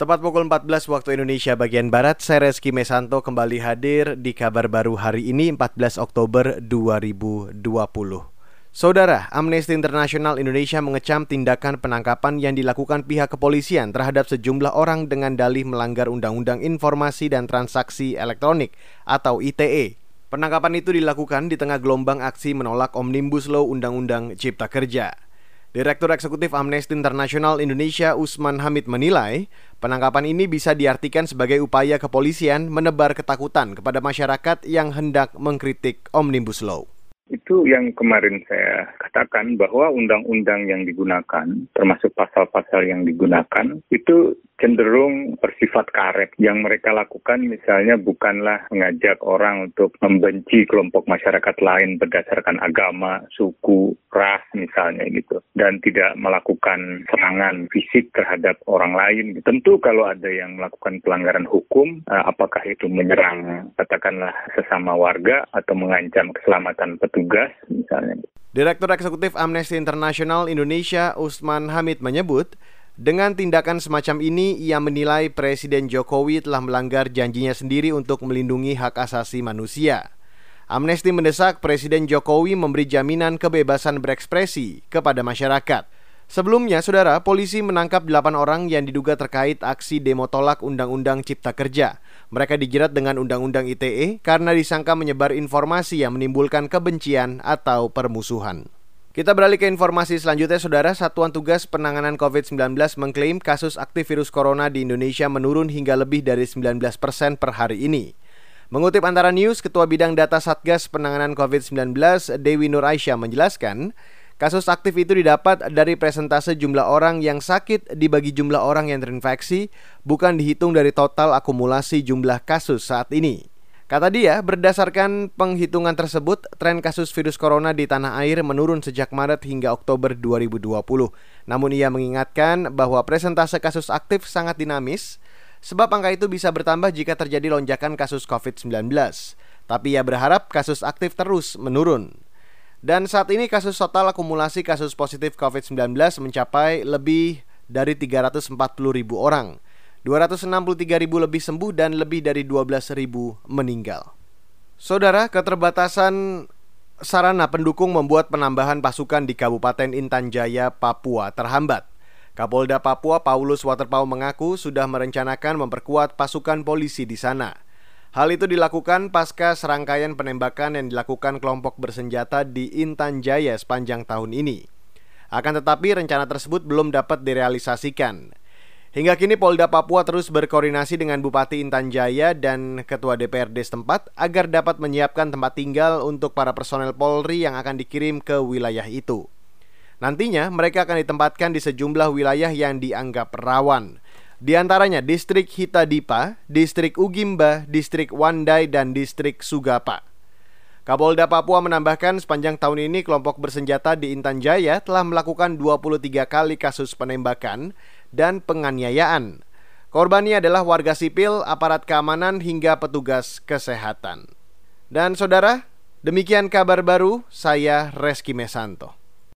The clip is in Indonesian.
Tepat pukul 14 waktu Indonesia bagian Barat, saya Reski Mesanto kembali hadir di kabar baru hari ini 14 Oktober 2020. Saudara, Amnesty International Indonesia mengecam tindakan penangkapan yang dilakukan pihak kepolisian terhadap sejumlah orang dengan dalih melanggar Undang-Undang Informasi dan Transaksi Elektronik atau ITE. Penangkapan itu dilakukan di tengah gelombang aksi menolak Omnibus Law Undang-Undang Cipta Kerja. Direktur Eksekutif Amnesty International Indonesia Usman Hamid menilai, penangkapan ini bisa diartikan sebagai upaya kepolisian menebar ketakutan kepada masyarakat yang hendak mengkritik Omnibus Law. Itu yang kemarin saya katakan bahwa undang-undang yang digunakan, termasuk pasal-pasal yang digunakan, itu cenderung bersifat karet. Yang mereka lakukan misalnya bukanlah mengajak orang untuk membenci kelompok masyarakat lain berdasarkan agama, suku, ras misalnya gitu. Dan tidak melakukan serangan fisik terhadap orang lain. Tentu kalau ada yang melakukan pelanggaran hukum, eh, apakah itu menyerang katakanlah sesama warga atau mengancam keselamatan petugas misalnya. Direktur Eksekutif Amnesty International Indonesia Usman Hamid menyebut, dengan tindakan semacam ini, ia menilai Presiden Jokowi telah melanggar janjinya sendiri untuk melindungi hak asasi manusia. Amnesty mendesak Presiden Jokowi memberi jaminan kebebasan berekspresi kepada masyarakat. Sebelumnya, saudara, polisi menangkap 8 orang yang diduga terkait aksi demo tolak Undang-Undang Cipta Kerja. Mereka dijerat dengan Undang-Undang ITE karena disangka menyebar informasi yang menimbulkan kebencian atau permusuhan. Kita beralih ke informasi selanjutnya, Saudara. Satuan Tugas Penanganan COVID-19 mengklaim kasus aktif virus corona di Indonesia menurun hingga lebih dari 19 persen per hari ini. Mengutip antara news, Ketua Bidang Data Satgas Penanganan COVID-19, Dewi Nur Aisyah menjelaskan, kasus aktif itu didapat dari presentase jumlah orang yang sakit dibagi jumlah orang yang terinfeksi, bukan dihitung dari total akumulasi jumlah kasus saat ini. Kata dia, berdasarkan penghitungan tersebut, tren kasus virus corona di tanah air menurun sejak Maret hingga Oktober 2020. Namun ia mengingatkan bahwa presentase kasus aktif sangat dinamis, sebab angka itu bisa bertambah jika terjadi lonjakan kasus COVID-19. Tapi ia berharap kasus aktif terus menurun. Dan saat ini kasus total akumulasi kasus positif COVID-19 mencapai lebih dari 340 ribu orang. 263 ribu lebih sembuh dan lebih dari 12 ribu meninggal. Saudara, keterbatasan sarana pendukung membuat penambahan pasukan di Kabupaten Intan Jaya, Papua terhambat. Kapolda Papua Paulus Waterpau mengaku sudah merencanakan memperkuat pasukan polisi di sana. Hal itu dilakukan pasca serangkaian penembakan yang dilakukan kelompok bersenjata di Intan Jaya sepanjang tahun ini. Akan tetapi rencana tersebut belum dapat direalisasikan. Hingga kini Polda Papua terus berkoordinasi dengan Bupati Intan Jaya dan Ketua DPRD setempat agar dapat menyiapkan tempat tinggal untuk para personel Polri yang akan dikirim ke wilayah itu. Nantinya mereka akan ditempatkan di sejumlah wilayah yang dianggap rawan. Di antaranya Distrik Hitadipa, Distrik Ugimba, Distrik Wandai, dan Distrik Sugapa. Kapolda Papua menambahkan sepanjang tahun ini kelompok bersenjata di Intan Jaya telah melakukan 23 kali kasus penembakan dan penganiayaan. Korbannya adalah warga sipil, aparat keamanan, hingga petugas kesehatan. Dan saudara, demikian kabar baru, saya Reski Mesanto.